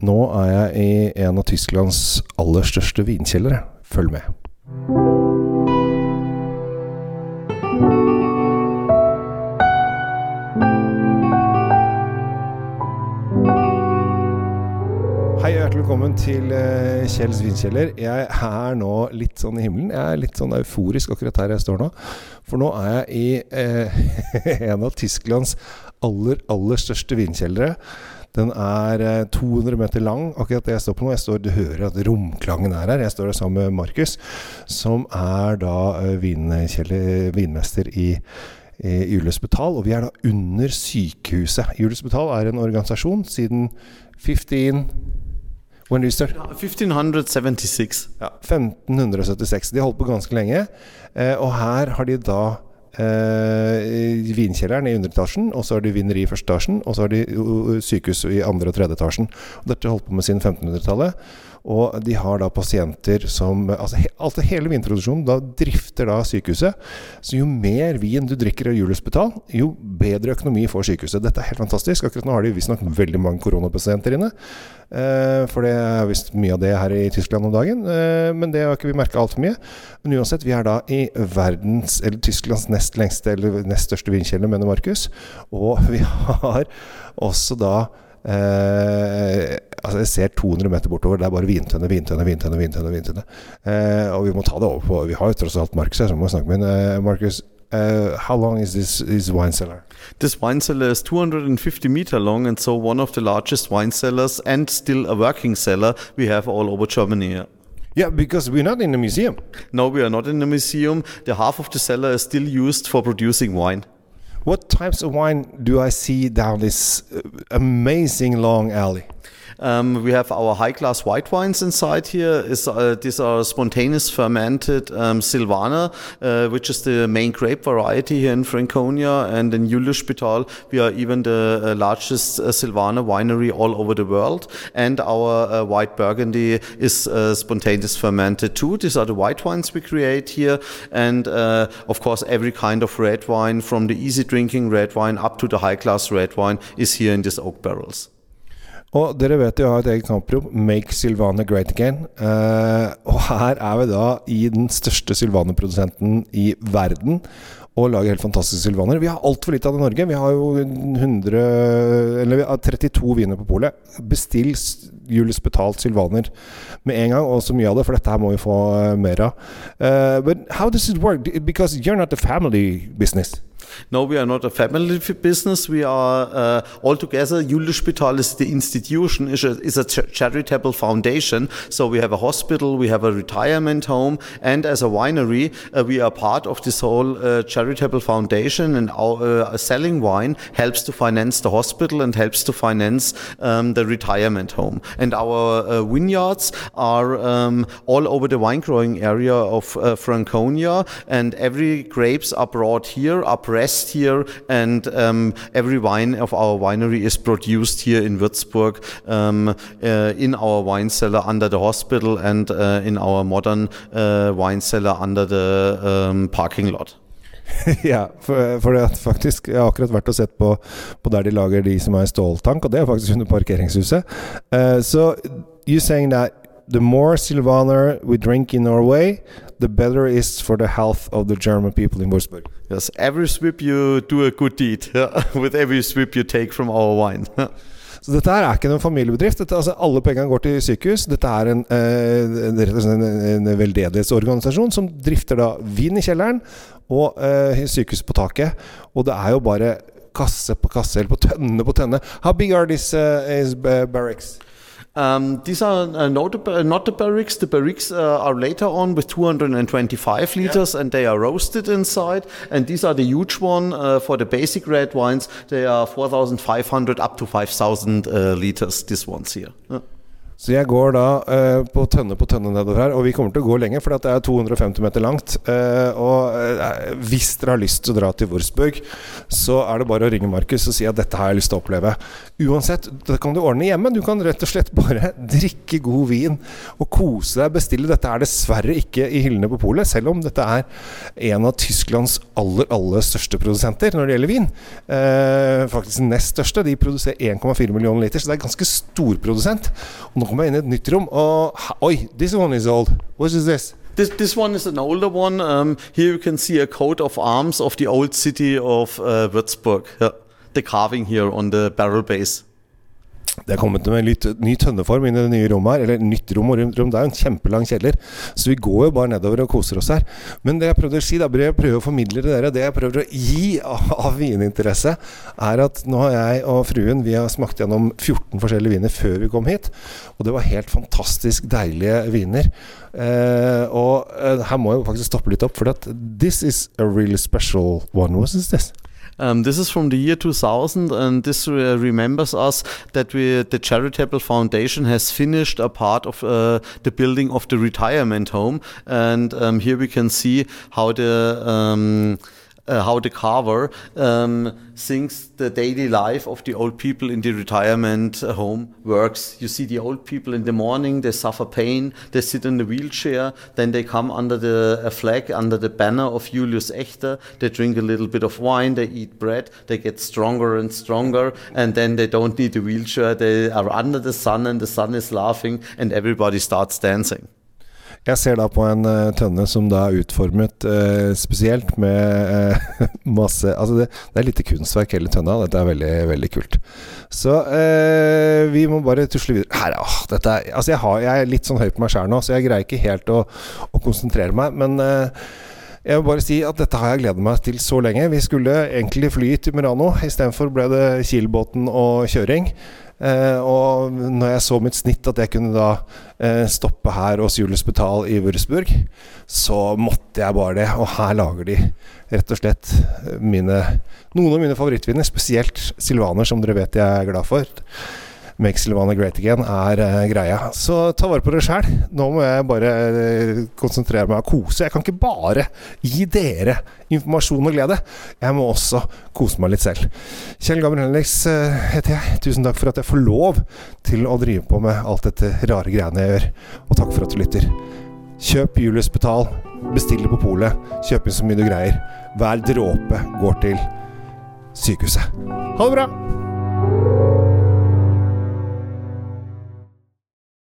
Nå er jeg i en av Tysklands aller største vinkjellere. Følg med. Hei hjertelig velkommen til eh, Kjells vinkjeller. Jeg er nå litt sånn i himmelen. Jeg er litt sånn euforisk akkurat her jeg står nå. For nå er jeg i eh, en av Tysklands aller, aller største vinkjellere. Den er eh, 200 meter lang, akkurat det jeg står på nå. Jeg står, du hører at romklangen er her. Jeg står der sammen med Markus, som er da eh, vinkjeller, vinmester i i Betal, og vi er da under sykehuset. Julius Betal er en organisasjon siden 15 When you start? 1576. Ja, 1576. De har holdt på ganske lenge. Eh, og her har de da eh, vinkjelleren i underetasjen, og så har de vineri i første etasjen, og så har de sykehus i andre og tredje etasjen. Og dette holdt på med siden 1500-tallet. Og de har da pasienter som Altså, he, altså hele vinproduksjonen da drifter da sykehuset. Så jo mer vin du drikker av Julius Betal, jo bedre økonomi får sykehuset. Dette er helt fantastisk. Akkurat nå har de visstnok veldig mange koronapasienter inne. Eh, for det er visst mye av det her i Tyskland om dagen. Eh, men det har ikke vi merka altfor mye. Men uansett, vi er da i verdens, eller Tysklands nest lengste, eller nest største vinkjeller, mener Markus. Og vi har også da Eh, altså Jeg ser 200 meter bortover. Det er bare vintønne, vintønne, vintønne. vintønne, vintønne. Eh, og vi må ta det over på Vi har jo tross alt Markus her, så vi må snakke med ham. Markus. Uh, how long is this wine cellar? This wine cellar is 250 meter long and so one of the largest wine cellars and still a working cellar we have all over Germany. Yeah, because we're not in a museum. No, we are not in a museum. The half of the cellar is still used for producing wine. What types of wine do I see down this uh, amazing long alley? Um, we have our high class white wines inside here. Is, uh, these are spontaneous fermented um, Silvaner, uh, which is the main grape variety here in Franconia. And in Julius-Spital, we are even the uh, largest uh, Silvaner winery all over the world. And our uh, white Burgundy is uh, spontaneous fermented too. These are the white wines we create here. And of course, every kind of red wine, from the easy drinking red wine up to the high class red wine, is here in these oak barrels. Og dere vet jo har et eget kamprop, 'Make Sylvane Great Again'. Uh, og her er vi da i den største sylvaneprodusenten i verden. Og lager helt fantastiske sylvaner. Vi har altfor lite av det i Norge. Vi har jo 100, eller vi har 32 viner på polet. Bestill Julius betalt sylvaner med en gang, og så mye av det, for dette her må vi få uh, mer av. Uh, but how does it work? Because you're not a family business. No, we are not a family business. We are uh, all together. Julius-Spital is the institution, is a, is a charitable foundation. So we have a hospital, we have a retirement home, and as a winery, uh, we are part of this whole uh, charitable foundation. And our uh, selling wine helps to finance the hospital and helps to finance um, the retirement home. And our uh, vineyards are um, all over the wine growing area of uh, Franconia, and every grapes are brought here, are pressed here, and um, every wine of our winery is produced here in Würzburg um, uh, in our wine cellar under the hospital and uh, in our modern uh, wine cellar under the um, parking lot. ja, for, for det faktisk Jeg har akkurat vært og sett på, på der de lager de som er ståltank, og det er faktisk under parkeringshuset. Uh, so you're saying that the more Silvaner we drink in Norway, the better it is for the health of the German people in Wolfsburg. Yes, every swip you do a good deed. With every swip you take from our wine. Så dette her er ikke noen familiebedrift. Dette, altså, alle pengene går til sykehus. Dette er en, eh, en, en veldedighetsorganisasjon som drifter da vin i kjelleren og eh, sykehus på taket. Og det er jo bare kasse på kasse, eller på tønne på tønne. How big are these uh, barracks? Um, these are uh, not, the, not the barracks. The uh, are later on with 225 liters yeah. and they are roasted inside. And these are the huge one uh, for the basic red wines. They are 4,500 up to 5,000 uh, liters, these ones here. Yeah. Så jeg går da eh, på tønne på tønne nedover her, og vi kommer til å gå lenge, for det er 250 meter langt. Eh, og eh, hvis dere har lyst til å dra til Wurzburg, så er det bare å ringe Markus og si at dette har jeg lyst til å oppleve. Uansett, det kan du ordne hjemme. Du kan rett og slett bare drikke god vin og kose deg. Bestille. Dette er dessverre ikke i hyllene på polet, selv om dette er en av Tysklands aller, aller største produsenter når det gjelder vin. Faktisk nest største. De produserer 1,4 millioner liter, så det er ganske stor produsent. Og nå kommer Oi, this one is old. What is this? This, this one is an older one. Um, here you can see a coat of arms of the old city of uh, Würzburg. Yeah. The carving here on the barrel base. Det er kommet med litt ny tønneform inn i det nye rommet her. Eller nytt rom og rom. Det er jo en kjempelang kjeller. Så vi går jo bare nedover og koser oss her. Men det jeg prøvde å si, da prøver jeg å formidle til dere, det jeg prøver å gi av, av vininteresse, er at nå har jeg og fruen vi har smakt gjennom 14 forskjellige viner før vi kom hit. Og det var helt fantastisk deilige viner. Eh, og eh, her må jeg faktisk stoppe litt opp, for at this is a really special one. What is this? Um, this is from the year 2000, and this uh, remembers us that we, the charitable foundation has finished a part of uh, the building of the retirement home, and um, here we can see how the um, uh, how the carver um, thinks the daily life of the old people in the retirement home works. You see the old people in the morning, they suffer pain, they sit in the wheelchair, then they come under the flag, under the banner of Julius Echter, they drink a little bit of wine, they eat bread, they get stronger and stronger, and then they don't need a wheelchair, they are under the sun and the sun is laughing and everybody starts dancing. Jeg ser da på en uh, tønne som da er utformet uh, spesielt med uh, masse Altså det, det, er lite kunstverk hele tønna. Dette er veldig, veldig kult. Så vi må bare tusle videre. Her, åh, dette er, altså jeg, har, jeg, er litt sånn høy på meg sjæl nå, så jeg greier ikke helt å, å konsentrere meg. Men jeg vil bare si at dette har jeg gledet meg til så lenge. Vi skulle egentlig fly til Murano. Istedenfor ble det Kiel-båten og kjøring. Eh, og når jeg så mitt snitt, at jeg kunne da eh, stoppe her hos Julius Betal i Würzburg, så måtte jeg bare det. Og her lager de rett og slett mine, noen av mine favorittviner, spesielt Silvaner, som dere vet jeg er glad for. Make Silvana Great Again er uh, greia. Så ta vare på dere sjæl. Nå må jeg bare uh, konsentrere meg og kose. Jeg kan ikke bare gi dere informasjon og glede. Jeg må også kose meg litt selv. Kjell Gabriel Henriks uh, heter jeg. Tusen takk for at jeg får lov til å drive på med alt dette rare greiene jeg gjør. Og takk for at du lytter. Kjøp Julius Betal. Bestill det på polet. Kjøp inn så mye du greier. Hver dråpe går til sykehuset. Ha det bra!